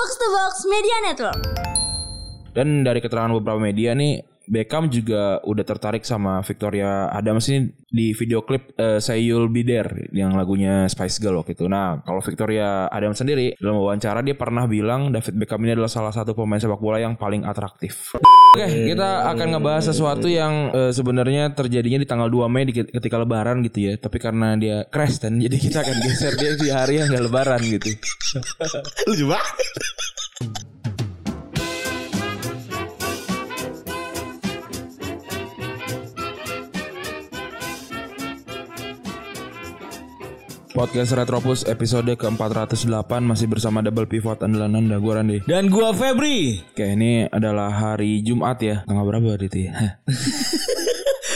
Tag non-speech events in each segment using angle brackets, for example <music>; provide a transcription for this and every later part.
Box to Box Media Network. Dan dari keterangan beberapa media nih Beckham juga udah tertarik sama Victoria Adams ini di video klip uh, Say You'll Be There yang lagunya Spice Girl waktu itu. Nah, kalau Victoria Adams sendiri dalam wawancara dia pernah bilang David Beckham ini adalah salah satu pemain sepak bola yang paling atraktif. Oke, kita akan ngebahas sesuatu yang uh, sebenarnya terjadinya di tanggal 2 Mei di, ketika lebaran gitu ya. Tapi karena dia crash dan jadi kita akan geser dia di hari yang gak lebaran gitu. Banget. Podcast Retropus episode ke-408 masih bersama Double Pivot andalan Anda gue Randy. Dan gua Febri. Oke, ini adalah hari Jumat ya. Tanggal berapa hari itu ya?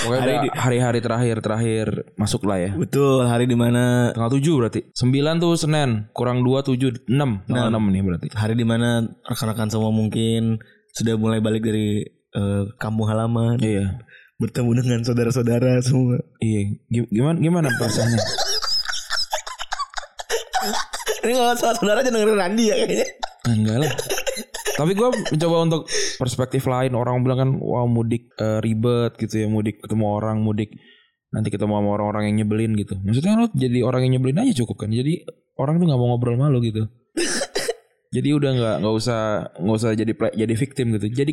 Pokoknya hari-hari terakhir terakhir masuk lah ya. Betul, hari di mana Tanggal 7 berarti. 9 tuh Senin, kurang 2 7 6. Tanggal 6 nih berarti. hari di mana rekan-rekan semua mungkin sudah mulai balik dari eh, kampung halaman, Iya. bertemu dengan saudara-saudara semua. Iya, Gi- gimana gimana perasaannya? <laughs> Ini kalau salah saudara aja dengerin Randi ya kayaknya. Enggak lah. Tapi gue mencoba untuk perspektif lain. Orang bilang kan, wah mudik eh, ribet gitu ya, mudik ketemu orang, mudik nanti ketemu sama orang-orang yang nyebelin gitu. Maksudnya lo jadi orang yang nyebelin aja cukup kan. Jadi orang tuh nggak mau ngobrol malu gitu. jadi udah nggak nggak usah nggak usah jadi play- jadi victim gitu. Jadi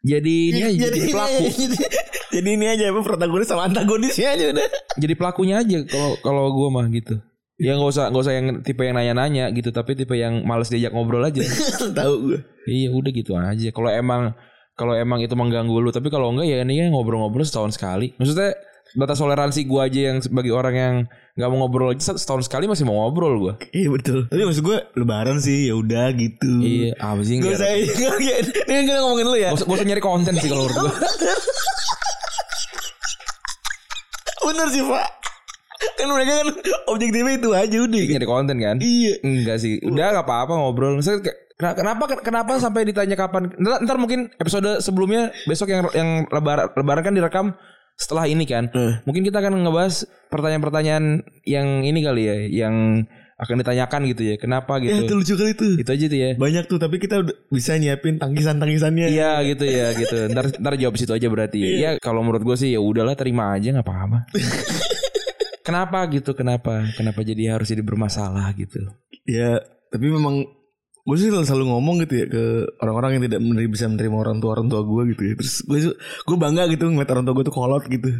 jadi ini aja jadi, pelaku. jadi, jadi ini aja apa protagonis sama antagonisnya aja udah. jadi pelakunya aja kalau kalau gue mah gitu. Ya nggak usah nggak usah yang tipe yang nanya-nanya gitu, tapi tipe yang males diajak ngobrol aja. <laughs> Tahu gue. Iya udah gitu aja. Kalau emang kalau emang itu mengganggu lu, tapi kalau enggak ya ini ya ngobrol-ngobrol setahun sekali. Maksudnya batas toleransi gua aja yang sebagai orang yang nggak mau ngobrol aja setahun sekali masih mau ngobrol gua. Iya betul. Tapi maksud gue lebaran sih ya udah gitu. Iya, apa sih Gak enggak? usah Ini kan kita ngomongin lu ya Gak usah, gak nyari konten sih kalau menurut gua. <laughs> Bener sih pak Kan mereka kan objektifnya itu aja udah nyari konten kan? Iya Enggak sih. Udah gak apa-apa ngobrol. Kayak, kena- kenapa kenapa sampai ditanya kapan? Ntar, ntar mungkin episode sebelumnya besok yang yang lebaran lebaran kan direkam setelah ini kan. Eh. Mungkin kita akan ngebahas pertanyaan-pertanyaan yang ini kali ya, yang akan ditanyakan gitu ya. Kenapa Ya itu gitu? lucu kali tuh Itu aja tuh ya. Banyak tuh tapi kita udah bisa nyiapin tangkisan-tangkisannya Iya gitu ya gitu. Ntar ntar jawab situ aja berarti. Iya. Ya kalau menurut gue sih ya udahlah terima aja nggak apa-apa. <laughs> kenapa gitu? Kenapa? Kenapa jadi harus jadi bermasalah gitu? Ya tapi memang Gue sih selalu ngomong gitu ya Ke orang-orang yang tidak menerima, bisa menerima orang tua-orang tua gue gitu ya Terus gue gue bangga gitu ngeliat orang tua gue tuh kolot gitu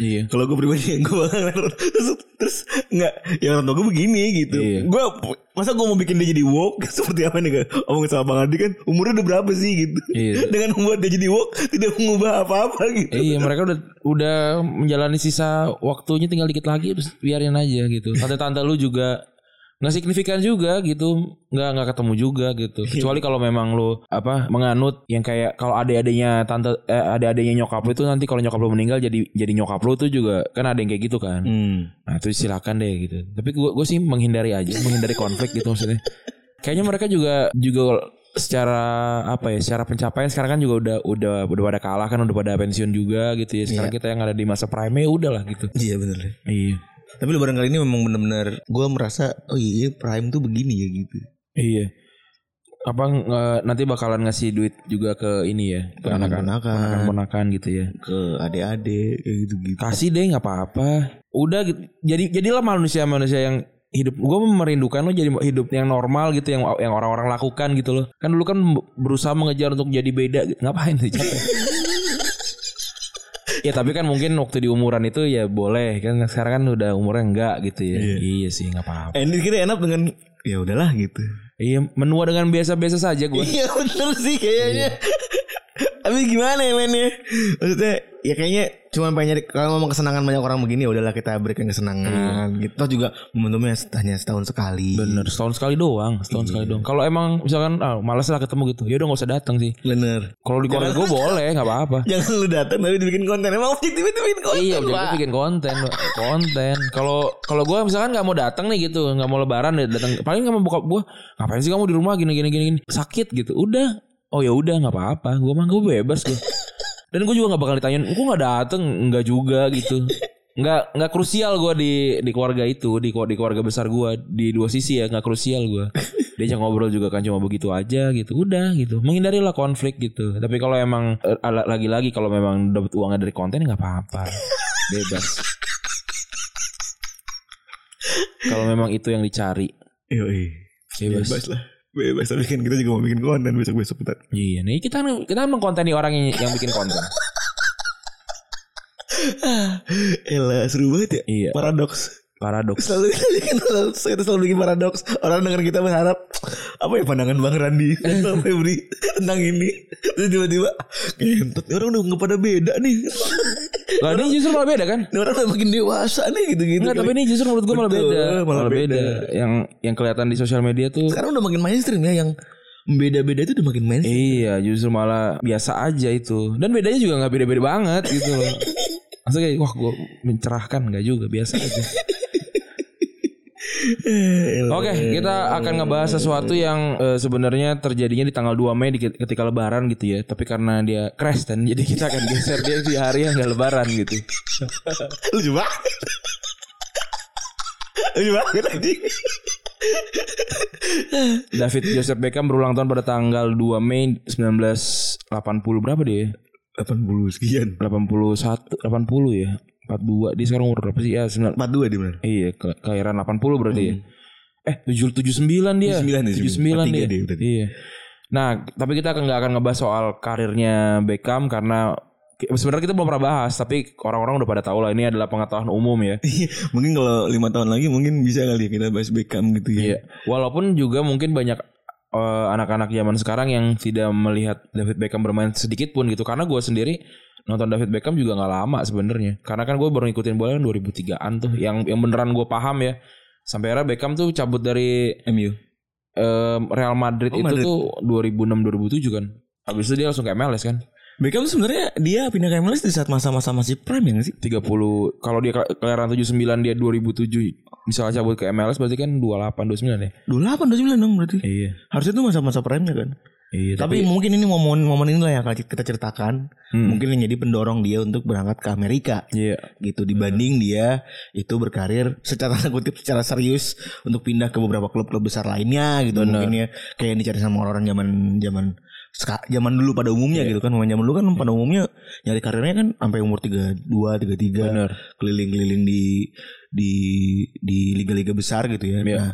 Iya. Kalau gue pribadi <laughs> gue bangga ngeliat terus, terus Enggak Ya orang tua gue begini gitu Iya. Gue Masa gue mau bikin dia jadi woke <laughs> Seperti apa nih kan Omongin sama Bang Adi kan Umurnya udah berapa sih gitu Iya. <laughs> Dengan membuat dia jadi woke Tidak mengubah apa-apa gitu iya mereka udah udah menjalani sisa waktunya tinggal dikit lagi terus biarin aja gitu. Tante-tante lu juga nggak signifikan juga gitu. Nggak nggak ketemu juga gitu. Kecuali kalau memang lu apa menganut yang kayak kalau adik-adiknya tante eh, adik-adiknya nyokap lu itu nanti kalau nyokap lu meninggal jadi jadi nyokap lu tuh juga kan ada yang kayak gitu kan. Hmm. nah itu silakan deh gitu. Tapi gua gue sih menghindari aja menghindari konflik gitu maksudnya. Kayaknya mereka juga juga secara apa ya secara pencapaian sekarang kan juga udah udah udah pada kalah kan udah pada pensiun juga gitu ya. Sekarang kita yang ada di masa prime ya udahlah gitu. Iya bener deh. iya Tapi lebaran kali ini memang bener-bener Gue merasa Oh iya prime tuh begini ya gitu. Iya. Apa nanti bakalan ngasih duit juga ke ini ya ke anak-anak. Ponakan-ponakan. ponakan gitu ya. Ke adik-adik Kayak gitu-gitu. Kasih deh nggak apa-apa. Udah gitu. jadi jadilah manusia manusia yang hidup gue merindukan lo jadi hidup yang normal gitu yang yang orang-orang lakukan gitu loh. Kan dulu kan berusaha mengejar untuk jadi beda gitu. ngapain sih capek <laughs> ya tapi kan mungkin waktu di umuran itu ya boleh. Kan sekarang kan udah umurnya enggak gitu ya. Iya, sih nggak apa-apa. Eh, Ini kita enak dengan Ya udahlah gitu. Iya menua dengan biasa-biasa saja gue Iya bener sih kayaknya Tapi gimana ya mainnya Maksudnya Ya kayaknya Cuma pengen nyari Kalau memang kesenangan banyak orang begini ya Udahlah kita berikan kesenangan gitu. Toh juga momentumnya hanya setahun sekali. Bener setahun sekali doang setahun sekali doang. Kalau emang misalkan ah, malas lah ketemu gitu ya udah nggak usah datang sih. Bener. Kalau di keluarga gue boleh nggak apa-apa. <laughs> Jangan lu datang tapi dibikin konten. Emang objektif itu bikin konten Iya, jadi bikin konten, konten. Kalau kalau gue misalkan nggak mau datang nih gitu, nggak mau lebaran deh datang. Paling nggak mau buka gue, ngapain sih kamu di rumah gini gini gini gini. Sakit gitu. Udah. Oh ya udah nggak apa-apa. Gue mah gue bebas gue. <laughs> Dan gue juga nggak bakal ditanyain, gue nggak dateng, nggak juga gitu. Nggak nggak krusial gue di di keluarga itu, di di keluarga besar gue di dua sisi ya nggak krusial gue. <laughs> diajak ngobrol juga kan cuma begitu aja gitu udah gitu menghindarilah konflik gitu tapi kalau emang eh, lagi-lagi kalau memang dapat uangnya dari konten nggak apa-apa bebas <laughs> kalau memang itu yang dicari Yoi. bebas, Bebas lah. Bebas tapi kan kita juga mau bikin konten besok-besok bentar. iya nih kita kita mengkonteni orang yang, yang bikin konten <laughs> Elah seru banget ya. Iya. Paradoks. Paradoks <laughs> Selalu bikin kita selalu bikin paradoks. Orang dengar kita berharap apa ya pandangan Bang Randi <laughs> atau Febri tentang ini. Terus tiba-tiba Ini orang udah nggak pada beda nih. lah ini justru malah beda kan orang udah makin dewasa nih gitu-gitu. Enggak, tapi ini justru menurut gue malah Betul, beda. malah Malah, beda. beda. Yang yang kelihatan di sosial media tuh sekarang udah makin mainstream ya yang beda-beda itu udah makin mainstream. Iya, justru malah biasa aja itu. Dan bedanya juga nggak beda-beda banget gitu loh. <laughs> Maksudnya kayak, wah gue mencerahkan nggak juga, biasa aja. Oke, kita akan ngebahas sesuatu yang eh, sebenarnya terjadinya di tanggal 2 Mei di- ketika lebaran gitu ya. Tapi karena dia crash dan jadi kita akan geser dia di hari yang gak lebaran gitu. Lucu banget. Lucu banget lagi. David Joseph Beckham berulang tahun pada tanggal 2 Mei 1980 berapa dia? 80 sekian. 81 80 ya. 42 dia sekarang umur berapa sih? Ya 9 42 di mana? Iya, ke kelahiran 80 berarti ya. Eh, 779 dia. 79 dia, 79 dia. 43 dia berarti. Iya. Nah, tapi kita nggak akan ngebahas soal karirnya Beckham karena sebenarnya kita belum pernah bahas, tapi orang-orang udah pada tahu lah ini adalah pengetahuan umum ya. <laughs> Iya, mungkin kalau lima tahun lagi mungkin bisa kali ya kita bahas Beckham gitu ya. Iya. Walaupun juga mungkin banyak eh, anak-anak zaman sekarang yang tidak melihat David Beckham bermain sedikit pun gitu. Karena gue sendiri nonton David Beckham juga nggak lama sebenarnya. Karena kan gue baru ngikutin bola kan 2003an tuh yang yang beneran gue paham ya. Sampai era Beckham tuh cabut dari MU. em, Real Madrid Oh, itu Madrid. tuh 2006 2007 kan. Habis itu dia langsung ke MLS kan Beckham sebenarnya dia pindah ke MLS di saat masa-masa masih prime ya nggak sih? 30 kalau dia ke- kelahiran 79 dia 2007 misalnya cabut ke MLS berarti kan 28 29 ya 28 29 dong berarti. iya Harusnya tuh masa-masa prime-nya kan. iya Tapi, mungkin ini momen-momen inilah yang kita ceritakan. Hmm. Mungkin yang jadi pendorong dia untuk berangkat ke Amerika. iya gitu dibanding dia itu berkarir secara kutip secara serius untuk pindah ke beberapa klub-klub besar lainnya gitu Benar. mungkin ya kayak yang dicari sama orang-orang zaman zaman zaman dulu pada umumnya Iya. gitu kan zaman dulu kan pada umumnya nyari karirnya kan sampai umur 32 33 benar keliling-keliling di di di liga-liga besar gitu ya Iya. nah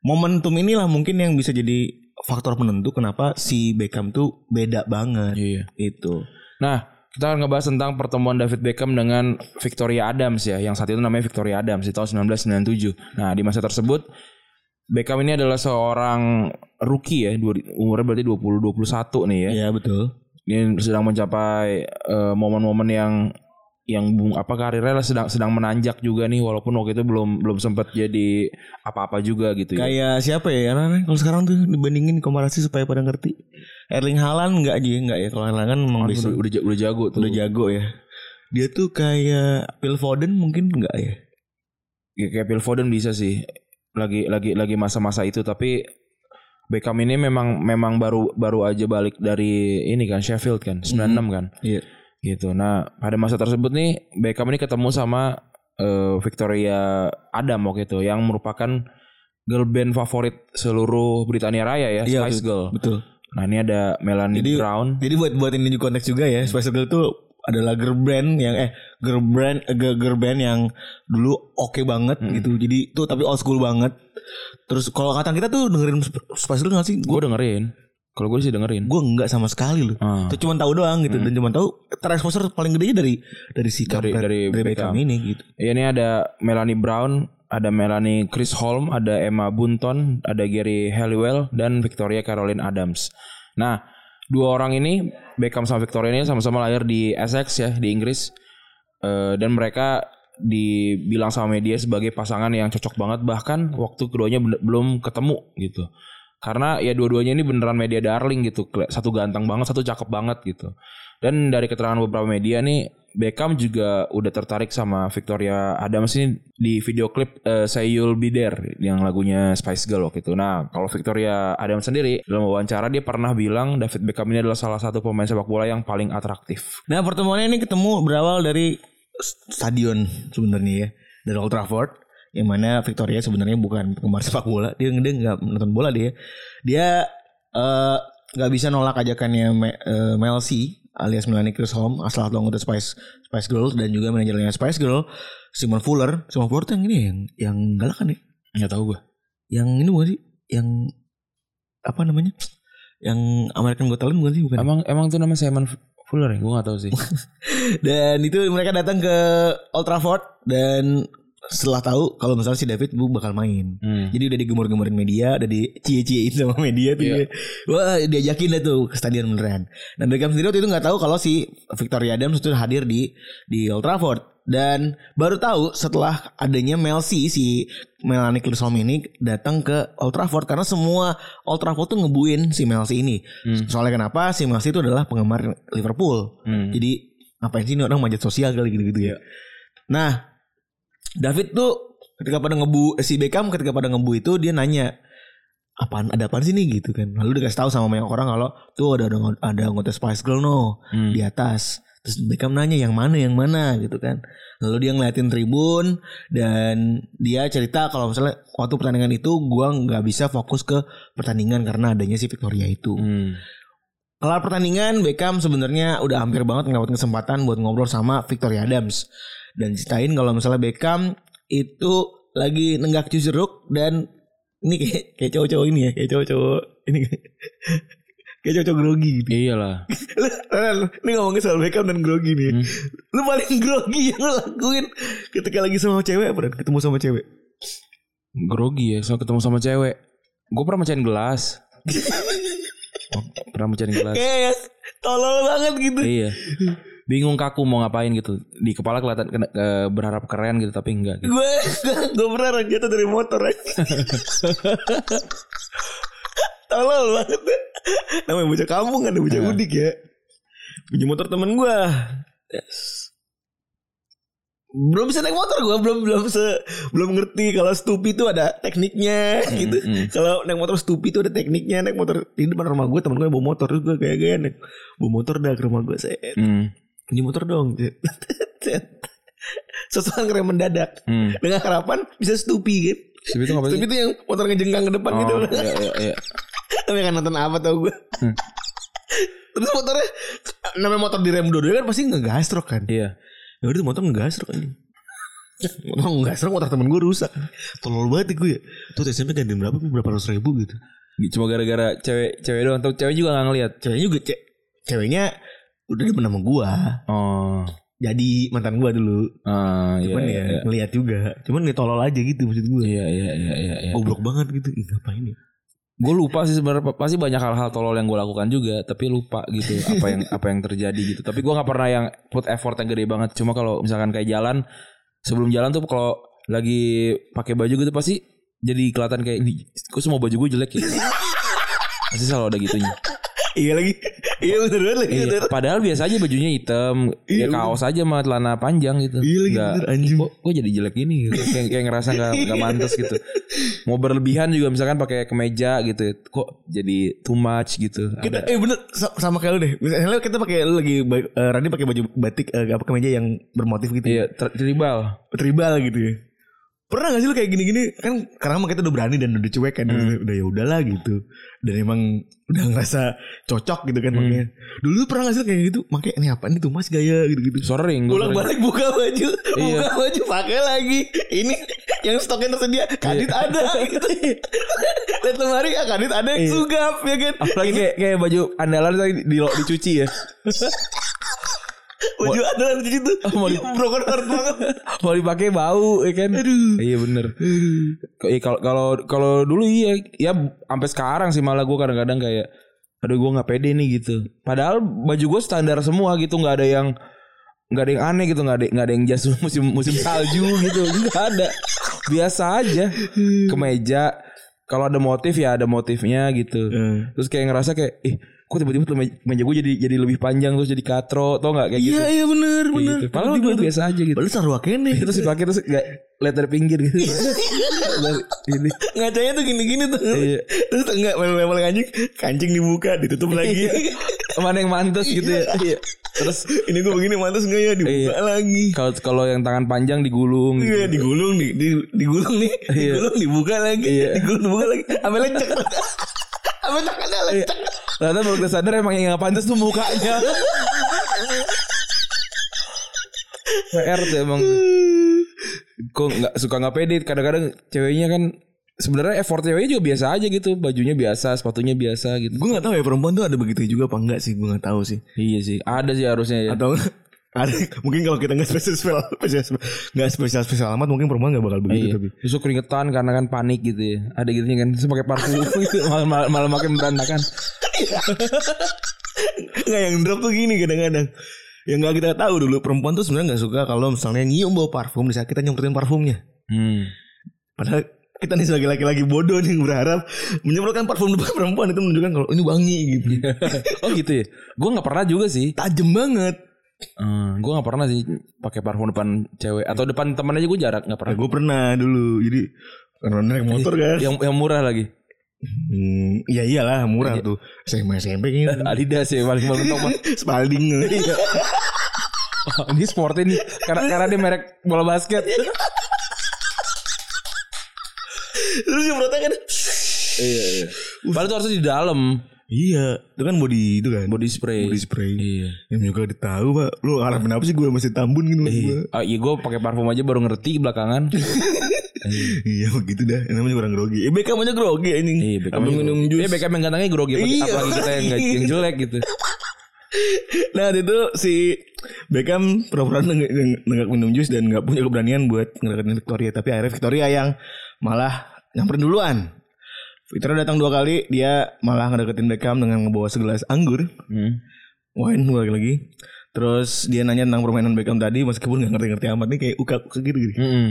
momentum inilah mungkin yang bisa jadi faktor penentu kenapa si Beckham tuh beda banget iya itu Nah, kita akan ngebahas tentang pertemuan David Beckham dengan Victoria Adams ya, yang saat itu namanya Victoria Adams di tahun 1997. Nah, di masa tersebut Beckham ini adalah seorang rookie ya, dua- umurnya berarti 20 21 nih ya. ya betul Dia sedang mencapai eh, momen-momen yang yang bung apa karirnya lah sedang sedang menanjak juga nih walaupun waktu itu belum belum sempat jadi apa-apa juga gitu ya. Kayak siapa ya? Karena kalau sekarang tuh dibandingin komparasi supaya pada ngerti. Erling Haaland enggak aja enggak ya. Kalau Erling Haaland memang Kan bisa udah, udah, udah jago tuh. udah jago ya. Dia tuh kayak Phil Foden mungkin enggak ya? Ya, kayak Phil Foden bisa sih lagi lagi lagi masa-masa itu tapi Beckham ini memang memang baru baru aja balik dari ini kan Sheffield kan 96 kan Iya. gitu. Nah pada masa tersebut nih Beckham ini ketemu sama eh, Victoria Adam waktu itu yang merupakan girl band favorit seluruh Britania Raya ya Iya, Spice Girl. Betul. Nah ini ada Melanie Jadi- Brown. Jadi buat buat ini juga konteks juga ya. Spice Girl tuh adalah girl band yang eh girl band eh, girl, girl band yang dulu oke banget gitu. Jadi tuh tapi old school banget. Terus kalau kata kita tuh dengerin Spice Girl gak sih? Gue dengerin. Kalau gue sih dengerin. gue enggak sama sekali loh. Ah. Tuh cuma tahu doang gitu dan cuma tahu tereksposur paling gedenya dari dari si Dari- kampret- dari Beckham Beckham. ini gitu. Ya, ini ada Melanie Brown, ada Melanie Chris Holm, ada Emma Bunton, ada Gary Halliwell dan Victoria Caroline Adams. Nah, dua orang ini Beckham sama Victoria ini sama-sama lahir di Essex ya di Inggris. Eh, dan mereka dibilang sama media sebagai pasangan yang cocok banget bahkan waktu keduanya belum ketemu gitu. Karena ya dua-duanya ini beneran media darling gitu. Satu ganteng banget, satu cakep banget gitu. Dan dari keterangan beberapa media nih Beckham juga udah tertarik sama Victoria Adams ini di video klip eh, Say You'll Be There yang lagunya Spice Girl waktu itu. Nah, kalau Victoria Adams sendiri dalam wawancara dia pernah bilang David Beckham ini adalah salah satu pemain sepak bola yang paling atraktif. Nah pertemuannya ini ketemu berawal dari stadion sebenarnya ya dari Old Trafford yang mana Victoria sebenarnya bukan penggemar sepak bola. Dia dia nggak nonton bola dia. Dia eh, nggak bisa nolak ajakannya Me- eh, Mel C alias Melanie Home asal atau anggota Spice Spice Girls dan juga manajernya Spice Girl Simon Fuller. Simon Fuller tuh yang ini ya, yang yang galak kan ya? Nggak tahu gue. yang ini bukan sih? Yang apa namanya? Yang American Got Talent bukan sih? Bukan Emang emang tuh namanya Simon Fuller ya? Gue gak tahu sih. <laughs> Dan itu mereka datang ke Old Trafford dan setelah tahu kalau misalnya si David bu bakal main. Hmm. Jadi udah digemur-gemurin media, udah dicie-ciein sama media tuh. Iya. ya. Wah, diajakin dah tuh ke stadion beneran. Dan Beckham sendiri waktu itu nggak tahu kalau si Victoria Adams itu hadir di di Old Trafford. Dan baru tahu setelah adanya Mel C, si Melanie Clisholm ini datang ke Old Trafford karena semua Old Trafford tuh ngebuin si Mel C ini. Soalnya kenapa? Si Mel C itu adalah penggemar Liverpool. Hmm. Jadi ngapain sih ini orang manjat sosial kali gitu-gitu ya. Nah, David tuh ketika pada ngebu eh, si Beckham ketika pada ngebu itu dia nanya apaan ada apaan sih nih gitu kan. Lalu dikasih tahu sama banyak orang kalau tuh ada ada, ada anggota Spice Girl no Hmm. di atas. Terus Beckham nanya yang mana yang mana gitu kan. Lalu dia ngeliatin tribun dan dia cerita kalau misalnya waktu pertandingan itu gua nggak bisa fokus ke pertandingan karena adanya si Victoria itu. Hmm. Kelar pertandingan Beckham sebenarnya udah hampir banget ngedapetin kesempatan buat ngobrol sama Victoria Adams dan ceritain kalau misalnya Beckham itu lagi nenggak jeruk dan ini kayak kayak cowok-cowok ini ya kayak cowok-cowok ini <laughs> kayak cowok-cowok grogi gitu. Iyalah. <laughs> Lu, ini ngomongin soal Beckham dan grogi nih. Hmm. Lu paling grogi yang lu lakuin ketika lagi sama cewek apa ketemu sama cewek. Grogi ya, soal ketemu sama cewek. Gue pernah mecahin gelas. Oh, <laughs> pernah mecahin gelas. Kayak tolol banget gitu. iya. Bingung kaku mau ngapain gitu. Di kepala kelihatan kena- eh, berharap keren gitu tapi enggak gitu. gue gue pernah jatuh dari motor aja tolol banget namanya bocah kampung kan bocah Iya. udik ya punya motor temen gue belum bisa naik motor gue belum belum se belum ngerti kalau stupi itu ada tekniknya gitu mm. kalau naik motor stupi itu ada tekniknya naik motor di depan rumah gue temen gue bawa motor terus gue kayak gaya naik bawa motor dah ke rumah gue saya Hmm. Punya motor dong. Sesuatu yang mendadak. Hmm. dengan harapan bisa stupi kan Stupi itu ngapain? Stupi itu yang motor ngejengkang ke depan gitu. Oh, iya, iya, iya. <laughs> tapi kan nonton apa tau gue Hmm. terus motornya namanya motor direm dua-duanya kan pasti ngegasrok kan? Iya. ya udah motor ngegasrok kan motor ngegasrok motor temen gue rusak. Tolol banget gue ya. Tuh SMP ganti berapa? Berapa ratus ribu gitu. Cuma gara-gara cewek cewek doang. Atau cewek juga gak ngeliat. ceweknya juga ce ceweknya udah demen sama gue Oh. jadi mantan gue dulu Ah, iya, cuman iya, ya iya. ngeliat juga cuman nih tolol aja gitu maksud gue Iya, iya, iya, iya, iya. goblok banget gitu Ih, ngapain ya Gue lupa sih sebenarnya pasti banyak hal-hal tolol yang gue lakukan juga, tapi lupa gitu apa yang <laughs> apa yang terjadi gitu. Tapi gue nggak pernah yang put effort yang gede banget. Cuma kalau misalkan kayak jalan, sebelum jalan tuh kalau lagi pakai baju gitu pasti jadi kelihatan kayak ini, kok semua baju gue jelek ya. <laughs> Pasti selalu ada gitunya. Iya lagi iya bener banget lagi Iya, bener. padahal biasa aja bajunya hitam, Iya, ya kaos aja sama celana panjang gitu. Iya lagi, Nggak, bener, anjing. Kok, kok jadi jelek gini gitu. Kayak, kayak ngerasa gak, gak mantas gitu. Mau berlebihan juga misalkan pakai kemeja gitu. Kok jadi too much gitu. kita Ada. eh bener sa- sama kayak lu deh misalnya kita pakai lu lagi eh, Rani pakai baju batik eh, apa kemeja yang bermotif gitu Iya, tri- tribal. tribal gitu ya pernah gak sih lu kayak gini-gini? Kan sekarang mah kita udah berani dan udah cuek kan udah ya udahlah gitu. Dan emang udah ngerasa cocok gitu kan makanya. Dulu pernah gak sih lu kayak gitu? Makanya ini apa nih tuh mas gaya gitu gitu Sering. ulang balik buka baju Iya. buka baju pakai lagi. Ini yang stoknya tersedia kadit ada gitu. <laughs> Lihat lemari ya kadit ada yang Iya. sugap ya kan? Apalagi kayak, kayak baju andalan tadi di, di, dicuci ya. <laughs> baju ada di situ <laughs> Mau di- broken heart banget Mau dipakai bau ya kan. Aduh. Iya bener. Iya, Kalau kalau kalau dulu iya ya sampai sekarang sih malah gue kadang-kadang kayak aduh gue nggak pede nih gitu. Padahal baju gue standar semua gitu nggak ada yang nggak ada yang aneh gitu nggak ada nggak ada yang jas <laughs> musim musim salju gitu nggak ada biasa aja kemeja kalau ada motif ya ada motifnya gitu Hmm. terus kayak ngerasa kayak ih kok tiba-tiba tuh meja, gue jadi jadi lebih panjang terus jadi katro tau nggak kayak gitu Iya iya bener Kayak bener. gitu. Padahal biasa aja gitu Padahal sarwa kene. <laughs> terus dipakai terus nggak lihat dari pinggir gitu Dari- <laughs> ini Ngacanya tuh gini-gini tuh. Iya. Terus enggak memang kancing, kancing dibuka, ditutup lagi. mana yang mantas gitu ya iya Terus Ini gue begini mantas nggak ya dibuka Iya. lagi. kalau kalau yang tangan panjang digulung gitu. Iya digulung di, di digulung nih, Iya. digulung dibuka lagi, Iya. digulung dibuka lagi, sampai lecek. <laughs> Sampai tangannya Iya. lecek. Ternyata baru kita sadar emang yang gak pantas tuh mukanya. PR tuh emang kok nggak suka nggak pede kadang-kadang ceweknya kan sebenarnya effort ceweknya juga biasa aja gitu bajunya biasa sepatunya biasa gitu Gue nggak tahu ya perempuan tuh ada begitu juga apa enggak sih, gue nggak tahu sih. iya sih ada sih harusnya ya Atau <laughs> ada mungkin kalau kita nggak spesial spesial nggak spesial spesial amat mungkin perempuan nggak bakal begitu Iya. tapi Justru keringetan karena kan panik gitu ya. Ada gitunya kan. Terus pakai parfum <laughs> gitu malah, malah makin berantakan. <laughs> nggak yang drop tuh gini kadang-kadang yang nggak kita tahu dulu perempuan tuh sebenarnya nggak suka kalau misalnya nyium bau parfum di saat kita nyemprotin parfumnya Hmm. padahal kita nih sebagai laki-laki bodoh nih berharap menyemprotkan parfum depan perempuan itu menunjukkan kalau ini wangi gitu <laughs> oh gitu ya. Gue nggak pernah juga sih. tajem banget Hmm, gue nggak pernah sih pakai parfum depan cewek atau depan teman aja gue jarak nggak nah, pernah. gue pernah dulu jadi karena naik motor kan Yang yang murah lagi. Hmm, ya iyalah murah tuh. SMA SMP kayaknya. <laughs> Adidas ya paling mentok mah. Spalding. <laughs> <laughs> Ini sport ini karena karena dia merek bola basket. terus nyemprotnya kan? Iya, iya. Padahal itu harusnya di dalam iya itu kan body itu kan body spray. body spray Iya. yang juga ditahu pak lu harapin apa sih gue masih tambun gitu Iya. gua. Ah, iya gue pakai parfum aja baru ngerti belakangan. <laughs> iya begitu dah namanya orang grogi eh Beckham aja grogi anjing Iya, Beckham minum jus Iya, Beckham yang gantengnya grogi Iya. apalagi kita yang, yang jelek gitu. <laughs> nah itu si Beckham pura-pura nenggak, minum jus dan nggak punya keberanian buat ngedeketin Victoria tapi akhirnya Victoria yang malah nyamperin duluan Victoria datang dua kali dia malah ngedeketin Beckham dengan ngebawa segelas anggur Hmm. wine dua kali lagi terus dia nanya tentang permainan Beckham tadi meskipun nggak ngerti-ngerti amat nih kayak uka-uka gitu, gitu. <laughs> Mm-mm.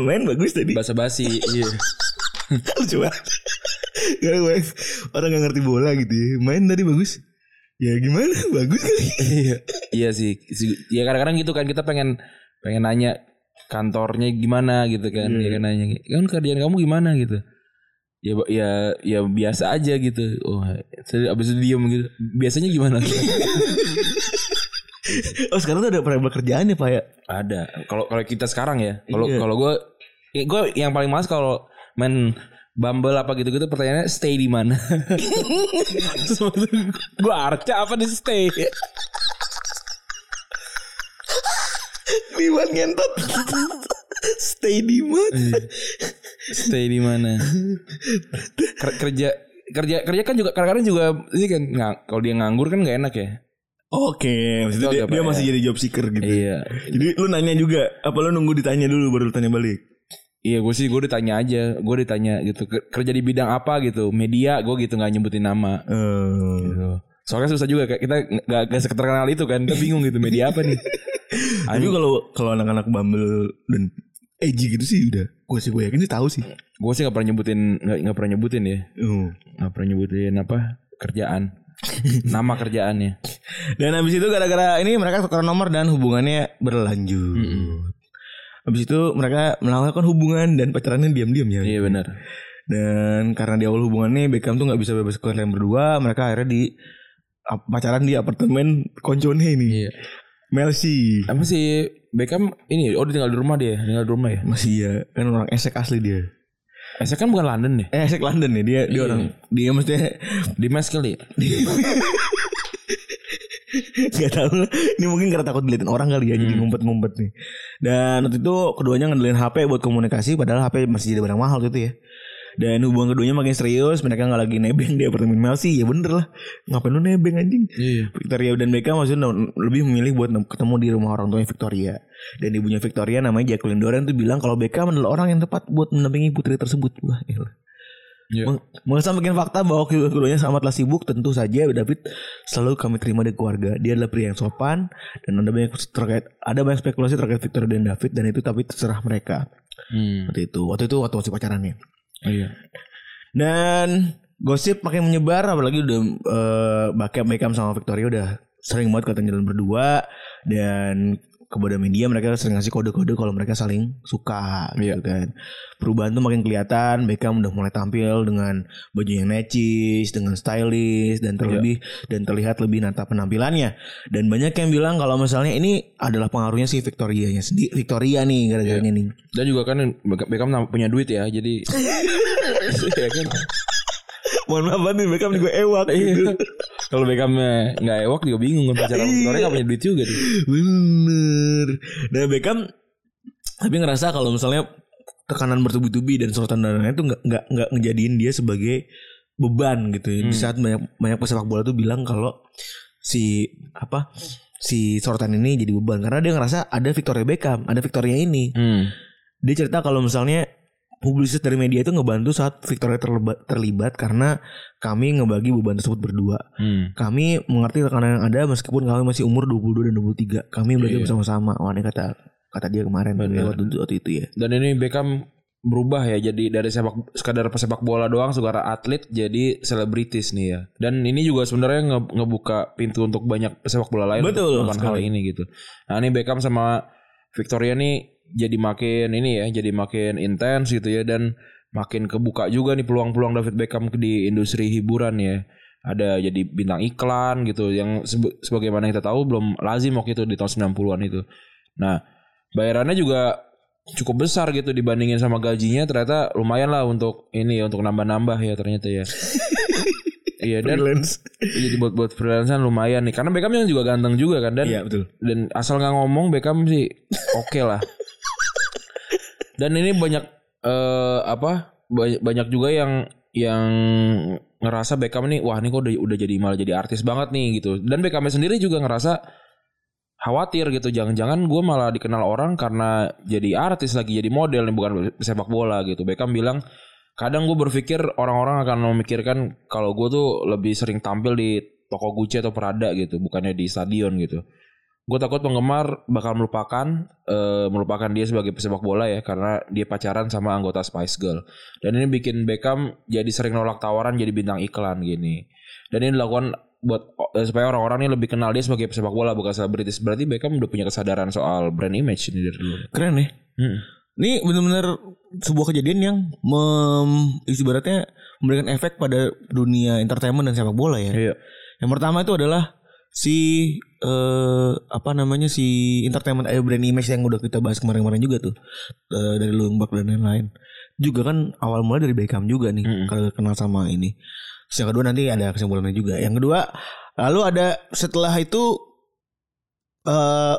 main bagus tadi Basa basi, iya. <laughs> lucu banget Gak, orang nggak ngerti bola gitu ya main tadi bagus ya gimana <laughs> bagus kali iya. Iya sih. Si- Ya kadang-kadang gitu kan kita pengen pengen nanya kantornya gimana gitu kan. Iya. Ya kan nanya, "Kan kerjaan kamu gimana?" gitu. Ya ya ya biasa aja gitu. Oh, saya abis itu diem gitu. Biasanya gimana? oh sekarang tuh ada variabel kerjaan ya pak ya Ada. Kalau kalau kita sekarang ya. Kalau Iya. kalau gue gue yang paling males kalau main Bumble apa gitu-gitu pertanyaannya stay di mana? <laughs> gue arca apa di stay? Liwan ngentot Stay di mana Stay di mana? Ker- kerja kerja kerja kan juga kadang-kadang juga ini kan nggak kalau dia nganggur kan nggak enak ya. Oke Maksudnya dia, dia masih ya? jadi job seeker gitu Iya. Jadi lu nanya juga Apa lu nunggu ditanya dulu Baru lu tanya balik Iya gue sih gue ditanya aja, gue ditanya gitu Ke- kerja di bidang apa gitu, media gue gitu nggak nyebutin nama. Eh, Gitu. Soalnya susah juga kayak kita nggak nggak seterkenal itu kan, kita bingung gitu media apa nih. <laughs> Tapi kalau kalau anak-anak Bumble dan Edgy gitu sih udah Gue sih gue yakin sih tahu sih Gue sih nggak pernah nyebutin nggak pernah nyebutin ya, Oh. nggak pernah nyebutin apa kerjaan, nama kerjaannya. <laughs> Dan habis itu gara-gara ini mereka tukeran nomor dan hubungannya berlanjut. Habis itu mereka melakukan hubungan dan pacarannya diam-diam ya. Iya benar. Dan karena di awal hubungannya Beckham tuh nggak bisa bebas ke kalian berdua, mereka akhirnya di pacaran di apartemen koncone ini. Iya. Melsi. Apa sih Beckham ini? Oh dia tinggal di rumah dia, tinggal di rumah ya. Masih ya, kan orang esek asli dia. Esek kan bukan London ya? Eh, esek London ya dia, dia Iya. orang dia maksudnya <laughs> Di mes kali. Gak lah. Ini mungkin karena takut dilihatin orang kali ya Jadi ngumpet-ngumpet nih Dan waktu itu keduanya ngandelin HP buat komunikasi Padahal HP masih jadi barang mahal waktu itu ya Dan hubungan keduanya makin serius Mereka gak lagi nebeng di apartemen Melsi Ya bener lah Ngapain lu nebeng anjing Iya. Victoria dan Beckham maksudnya lebih memilih buat ketemu di rumah orang tuanya Victoria Dan ibunya Victoria namanya Jacqueline Doran tuh bilang Kalau Beckham adalah orang yang tepat buat mendampingi putri tersebut Wah elah. Iya. Meng- Mengesampingkan fakta bahwa kedua- keduanya sangatlah sibuk, tentu saja David selalu kami terima di keluarga. Dia adalah pria yang sopan dan ada banyak terkait ada banyak spekulasi terkait Victor dan David dan itu tapi terserah mereka. Hmm. Waktu itu, waktu itu waktu masih pacarannya. Iya. Dan gosip makin menyebar apalagi udah eh Beckham Beckham sama Victoria udah sering banget katanya berdua dan kepada media mereka sering ngasih kode-kode kalau mereka saling suka Iya. gitu kan. Perubahan tuh makin kelihatan Beckham udah mulai tampil dengan baju yang necis, dengan stylish dan terlebih dan terlihat lebih nata penampilannya. Dan banyak yang bilang kalau misalnya ini adalah pengaruhnya si Victoria-nya sendiri. Victoria nih gara-garanya nih. Dan juga kan Beckham punya duit ya, jadi <laughs> Iya kan? Mohon maaf banget nih Beckham juga ewak gitu. Kalau Beckhamnya nggak ewak juga bingung kan pacaran. Victoria nggak punya duit juga dia. Bener. Dan Beckham tapi ngerasa kalau misalnya tekanan bertubi-tubi dan sorotan dananya itu nggak nggak nggak ngejadiin dia sebagai beban gitu. ya. Di saat banyak banyak pesepak bola tuh bilang kalau si apa si sorotan ini jadi beban karena dia ngerasa ada Victoria Beckham, ada Victoria ini. Hmm. Dia cerita kalau misalnya publisitas dari media itu ngebantu saat Victoria terlibat, terlibat karena kami ngebagi beban tersebut berdua. Hmm. Kami mengerti tekanan yang ada meskipun kami masih umur 22 dan 23. Kami belajar Iya. bersama-sama. Wah, ini kata kata dia kemarin lewat waktu, waktu itu ya. Dan ini Beckham berubah ya jadi dari sepak sekadar pesepak bola doang sekarang atlet jadi selebritis nih ya. Dan ini juga sebenarnya nge- ngebuka pintu untuk banyak pesepak bola lain Betul untuk hal ini gitu. Nah, ini Beckham sama Victoria nih jadi makin ini ya, jadi makin intens gitu ya dan makin kebuka juga nih peluang-peluang David Beckham di industri hiburan ya. Ada jadi bintang iklan gitu yang sebagaimana kita tahu belum lazim waktu itu di tahun 90-an itu. Nah, bayarannya juga cukup besar gitu dibandingin sama gajinya ternyata lumayan lah untuk ini ya untuk nambah-nambah ya ternyata ya. <laughs> Iya dan Freelance. jadi buat buat freelancean lumayan nih karena Beckham yang juga ganteng juga kan dan Iya, betul. dan asal nggak ngomong Beckham sih oke lah. <laughs> Dan ini banyak eh apa banyak, banyak juga yang yang ngerasa Beckham nih wah ini kok udah udah jadi malah jadi artis banget nih gitu. Dan Beckham sendiri juga ngerasa khawatir gitu jangan-jangan gue malah dikenal orang karena jadi artis lagi jadi model nih bukan sepak bola gitu. Beckham bilang kadang gue berpikir orang-orang akan memikirkan kalau gue tuh lebih sering tampil di toko Gucci atau Prada gitu bukannya di stadion gitu gue takut penggemar bakal melupakan eh, melupakan dia sebagai pesepak bola ya karena dia pacaran sama anggota Spice Girl dan ini bikin Beckham jadi sering nolak tawaran jadi bintang iklan gini dan ini dilakukan buat eh, supaya orang-orang ini lebih kenal dia sebagai pesepak bola bukan selebritis berarti Beckham udah punya kesadaran soal brand image ini dari dulu Keren ya. Hmm. Ini benar-benar sebuah kejadian yang mem, ibaratnya memberikan efek pada dunia entertainment dan sepak bola ya. Iya. Yang pertama itu adalah si eh apa namanya si entertainment eh, brand image yang udah kita bahas kemarin-kemarin juga tuh Eh, dari Lumbak dan lain-lain. Juga kan awal mulai dari Beckham juga nih Mm-mm. kalau kenal sama ini. Terus yang kedua nanti ada kesimpulannya juga. Yang kedua lalu ada setelah itu eh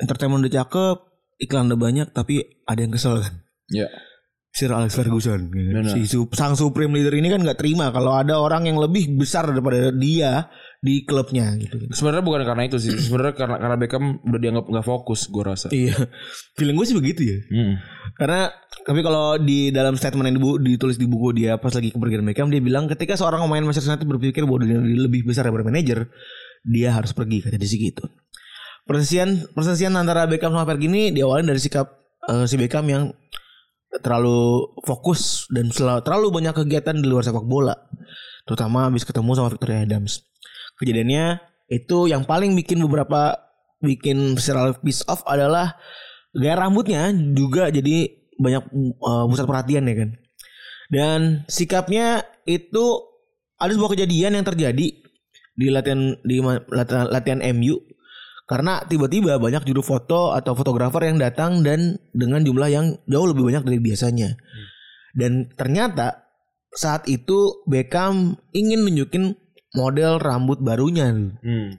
entertainment udah cakep, iklan udah banyak tapi ada yang kesel kan. Iya. Sir Alex Ferguson si sang supreme leader ini kan nggak terima kalau ada orang yang lebih besar daripada dia di klubnya gitu Sebenarnya bukan karena itu sih. Sebenarnya karena karena Beckham udah dianggap nggak fokus, gue rasa. iya feeling gue sih begitu ya Hmm. karena tapi kalau di dalam statement yang dibu- ditulis di buku dia pas lagi kepergian Beckham dia bilang ketika seorang pemain Manchester United berpikir bahwa dia lebih besar daripada manajer dia harus pergi kata dia sih gitu persesian persesian antara Beckham sama Fergie ini diawali dari sikap eh, si Beckham yang terlalu fokus dan selalu, terlalu banyak kegiatan di luar sepak bola. Terutama habis ketemu sama Victoria Adams. Kejadiannya itu yang paling bikin beberapa bikin secara piece off adalah gaya rambutnya juga jadi banyak uh, perhatian ya kan. Dan sikapnya itu ada sebuah kejadian yang terjadi di latihan di latihan, latihan MU karena tiba-tiba banyak juru foto atau fotografer yang datang dan dengan jumlah yang jauh lebih banyak dari biasanya dan ternyata saat itu Beckham ingin nunjukin model rambut barunya Hmm.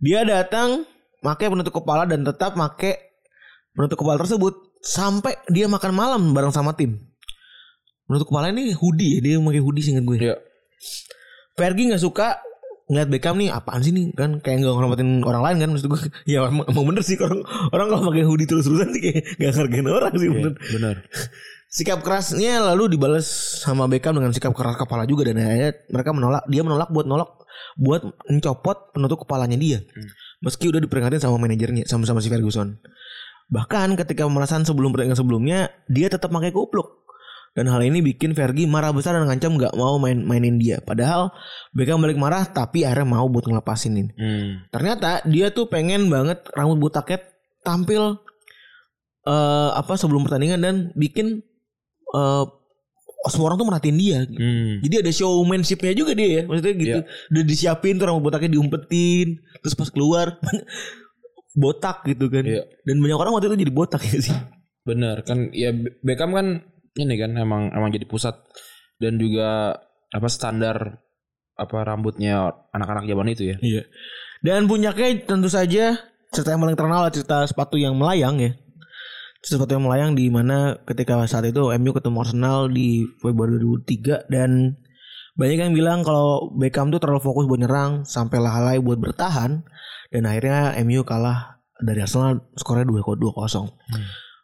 dia datang pakai penutup kepala dan tetap pakai penutup kepala tersebut sampai dia makan malam bareng sama tim. Penutup kepala ini hoodie, ya, dia pakai hoodie singkat gue. Iya. Fergie nggak suka ngeliat Beckham nih apaan sih nih? Kan kayak nggak ngormatin orang lain kan maksud gue <laughs> ya emang, emang bener sih orang orang kalau pakai hoodie terus terusan sih kayak nggak ngargain orang sih bener. Benar. <laughs> sikap kerasnya lalu dibalas sama Beckham dengan sikap keras kepala juga dan akhirnya mereka menolak dia menolak buat nolak buat mencopot penutup kepalanya dia. Meski udah diperingatin sama manajernya sama sama si Ferguson. Bahkan ketika pemerasan sebelum pertandingan sebelumnya dia tetap pakai kupluk Dan hal ini bikin Fergie marah besar dan ngancam nggak mau main mainin dia. Padahal Beckham balik marah tapi akhirnya mau buat ngelepasin ini. Hmm. Ternyata dia tuh pengen banget rambut botaknya tampil eh apa sebelum pertandingan dan bikin eh semua orang tuh merhatiin dia. Hmm. Jadi ada showmanshipnya juga dia ya. Maksudnya gitu. Udah disiapin tuh rambut botaknya diumpetin. Terus pas keluar <laughs> botak gitu kan. Iya. Dan banyak orang waktu itu jadi botak ya sih. Bener kan ya Be- Beckham kan ini kan emang emang jadi pusat dan juga apa standar apa rambutnya anak-anak zaman itu ya. Iya. Dan puncaknya tentu saja cerita yang paling terkenal adalah cerita sepatu yang melayang ya. Cerita sepatu yang melayang di mana ketika saat itu MU ketemu Arsenal di Februari 2003 dan banyak yang bilang kalau Beckham tuh terlalu fokus buat nyerang sampai lalai buat bertahan dan akhirnya MU kalah dari Arsenal skornya 2-0.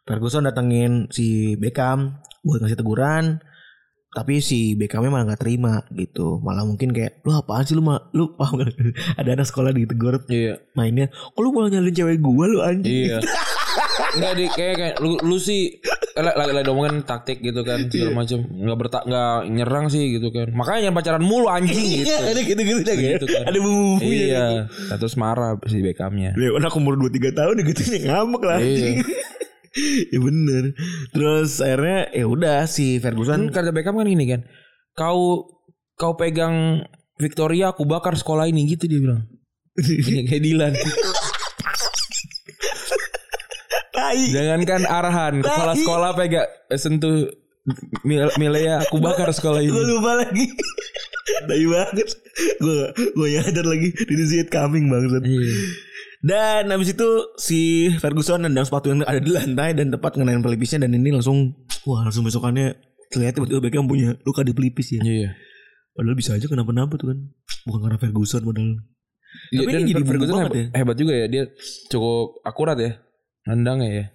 Ferguson datengin si Beckham buat ngasih teguran tapi si Beckhamnya malah nggak terima gitu malah mungkin kayak lu apaan sih lu ma lu <laughs> paham gak ada anak sekolah ditegur Iya. mainnya kok lu malah nyalin cewek gua lu anjing Iya. Enggak di kayak kayak lu, lu sih lagi lagi ngomongin taktik gitu kan segala macam nggak bertak nggak nyerang sih gitu kan makanya jangan pacaran mulu anjing gitu Iya ada gitu-gitu dah Gitu kan. kan. Ada bumbu-bumbunya. iya nah, terus marah si Beckhamnya Ya anak umur 2-3 tahun gitu ngambek lah anjing. <laughs> ya bener. Terus akhirnya ya udah si kan Ferguson kata Beckham kan gini kan kau kau pegang Victoria aku bakar sekolah ini gitu dia bilang Ini kayak Dilan <laughs> tai. Jangankan arahan Kepala sekolah pegang eh, Sentuh Mil- Milea Aku bakar sekolah Gue ini lupa lagi. Tai banget. Gue gue nyadar lagi see it coming banget. Iya. Dan habis itu si Ferguson nendang sepatu yang ada di lantai dan tepat ngenain pelipisnya dan ini langsung wah langsung besokannya terlihat tiba-tiba Beckham punya luka di pelipis ya. Iya Padahal bisa aja kenapa-napa tuh kan. Bukan karena Ferguson padahal. Iya, Tapi dan ini jadi Ferguson hebat, ya. hebat juga ya Dia cukup akurat ya Nendang ya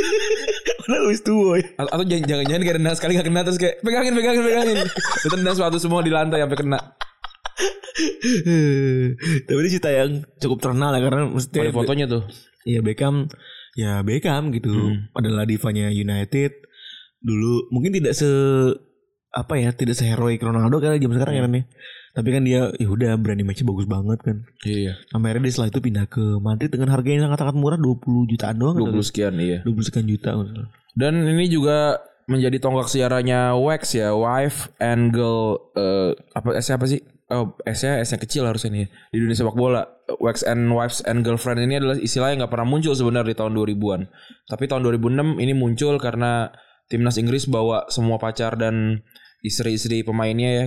<laughs> Padahal wis tua ya. Atau, atau jangan- jangan-jangan nendang sekali gak kena Terus kayak pegangin pegangin pegangin <laughs> Terus tendang sepatu semua di lantai sampai kena <laughs> Tapi ini cerita yang cukup terkenal ya karena mesti Ada fotonya tuh? Iya Beckham. Ya Beckham gitu. Hmm. adalah divanya United. Dulu mungkin tidak se apa ya tidak seheroik Ronaldo kali zaman sekarang ya Ren, ya. tapi kan dia ya udah berani match bagus banget kan. Iya. Sampai akhirnya dia setelah itu pindah ke Madrid dengan harga yang sangat sangat murah 20 jutaan doang 20 atau- sekian iya. 20 sekian juta. Dan ini juga menjadi tonggak sejarahnya Wax ya, wife and girl eh, apa S apa sih? Oh, S-nya S-nya kecil harusnya nih di dunia sepak bola. Wax and wives and girlfriend ini adalah istilah yang nggak pernah muncul sebenarnya di tahun 2000-an. Tapi tahun 2006 ini muncul karena timnas Inggris bawa semua pacar dan istri-istri pemainnya ya.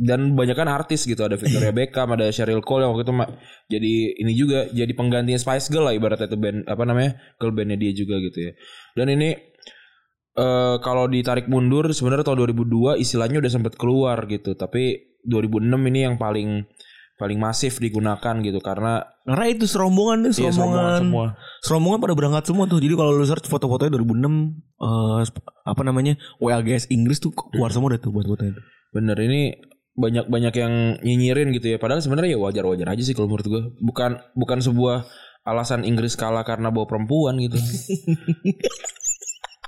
Dan banyak kan artis gitu ada Victoria <laughs> Beckham, ada Cheryl Cole yang waktu itu jadi ini juga jadi penggantinya Spice Girl lah ibaratnya itu band apa namanya girl bandnya dia juga gitu ya. Dan ini eh kalau ditarik mundur sebenarnya tahun 2002 istilahnya udah sempat keluar gitu tapi 2006 ini yang paling paling masif digunakan gitu karena karena itu serombongan deh iya, serombongan semua. Serombongan pada berangkat semua tuh. Jadi kalau lu search foto-fotonya 2006 eh, apa namanya WLGS Inggris tuh keluar semua deh tuh buat fotonya itu bener ini banyak banyak yang nyinyirin gitu ya. Padahal sebenarnya ya wajar wajar aja sih kalau menurut gue bukan bukan sebuah alasan Inggris kalah karena bawa perempuan gitu. <laughs>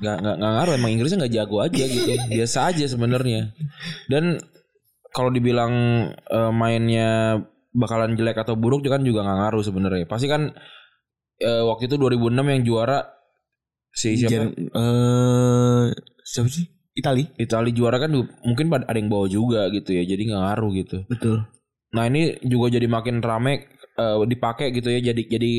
Nggak nggak nggak ngaruh. Emang Inggrisnya nggak jago aja gitu. Biasa aja sebenarnya. Dan kalau dibilang eh, mainnya bakalan jelek atau buruk juga kan juga nggak ngaruh sebenarnya. Pasti kan eh, waktu itu 2006 yang juara si siapa? Eh siapa sih? Itali. Itali juara kan mungkin ada yang bawa juga gitu ya jadi nggak ngaruh gitu. Betul. Nah ini juga jadi makin rame eh, dipakai gitu ya jadi jadi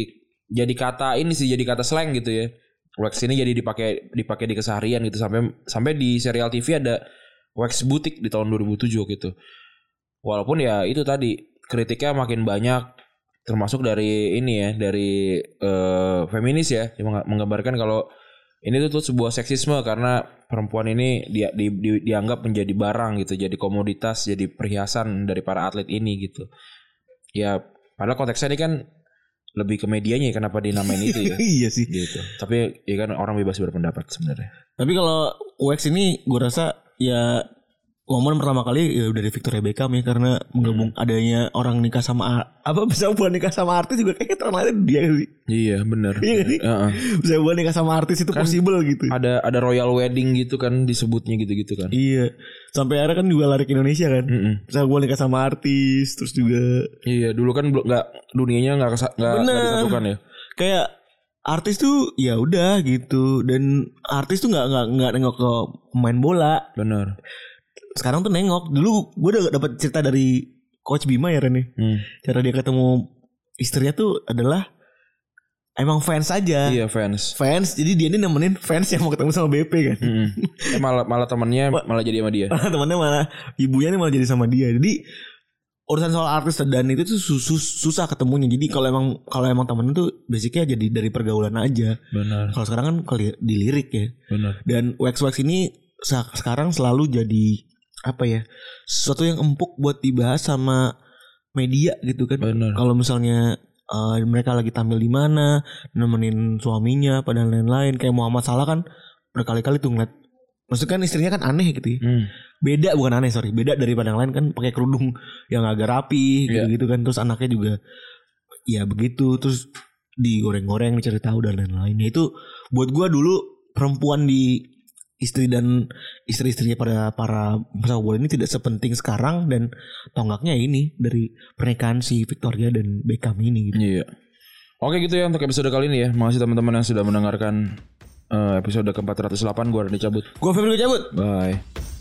jadi kata ini sih jadi kata slang gitu ya. Wax ini jadi dipakai dipakai di keseharian gitu sampai sampai di serial TV ada wax butik di tahun 2007 gitu. Walaupun ya itu tadi kritiknya makin banyak termasuk dari ini ya dari eh, feminis ya yang meng- menggambarkan kalau ini tuh, tuh sebuah seksisme karena perempuan ini dia di, di- dianggap menjadi barang gitu, jadi komoditas, jadi perhiasan dari para atlet ini gitu. Ya, padahal konteksnya ini kan lebih ke medianya ya, kenapa dinamain itu ya. <laughs> iya sih gitu. Tapi ya kan orang bebas berpendapat sebenarnya. Tapi kalau wax ini gue rasa ya momen pertama kali ya dari Victoria Beckham ya karena menggabung adanya orang nikah sama apa <laughs> bisa buat nikah sama artis juga kayaknya terkenalnya dia sih. Iya benar. Iya sih? Heeh. Bisa buat nikah sama artis itu possible gitu. Ada ada royal wedding gitu kan disebutnya gitu-gitu kan. Iya. Sampai akhirnya kan juga lari ke Indonesia kan. Mm-mm. Bisa buat nikah sama artis terus juga Iya dulu kan belum nggak dunianya nggak nggak disatukan ya. kayak artis tuh ya udah gitu dan artis tuh nggak nggak nggak nengok ke pemain bola Benar. sekarang tuh nengok dulu gue udah dapat cerita dari coach Bima ya Ren ya. Hmm. cara dia ketemu istrinya tuh adalah emang fans aja Iya fans. fans jadi dia ini nemenin fans yang mau ketemu sama BP kan Mm-mm. Eh, malah malah temannya <laughs> malah jadi sama dia. <laughs> temannya malah ibunya nih malah jadi sama dia jadi urusan soal artis dan itu tuh sus- sus- susah ketemunya. Jadi kalau emang kalau emang temen tuh basicnya jadi dari pergaulan aja. Benar. kalau sekarang kan kali dilirik ya. Benar. dan wax wax ini sekarang selalu jadi apa ya sesuatu yang empuk buat dibahas sama media gitu kan. Kalau misalnya eh, mereka lagi tampil di mana nemenin suaminya pada lain-lain. Kayak Muhammad Salah kan berkali-kali tuh ngeliat maksudnya kan istrinya kan aneh gitu ya Hmm. beda bukan aneh sorry beda daripada yang lain kan pakai kerudung yang agak rapi Iya. gitu gitu kan terus anaknya juga ya begitu terus digoreng-goreng dicari tahu dan lain-lain itu buat gua dulu perempuan di istri dan istri-istrinya pada para pesepak bola ini tidak sepenting sekarang dan tonggaknya ini dari pernikahan si Victoria dan Beckham ini gitu. Iya. Oke gitu ya untuk episode kali ini ya. Makasih teman-teman yang sudah mendengarkan episode ke-408 gue Randy cabut. Gua Febri cabut. Bye.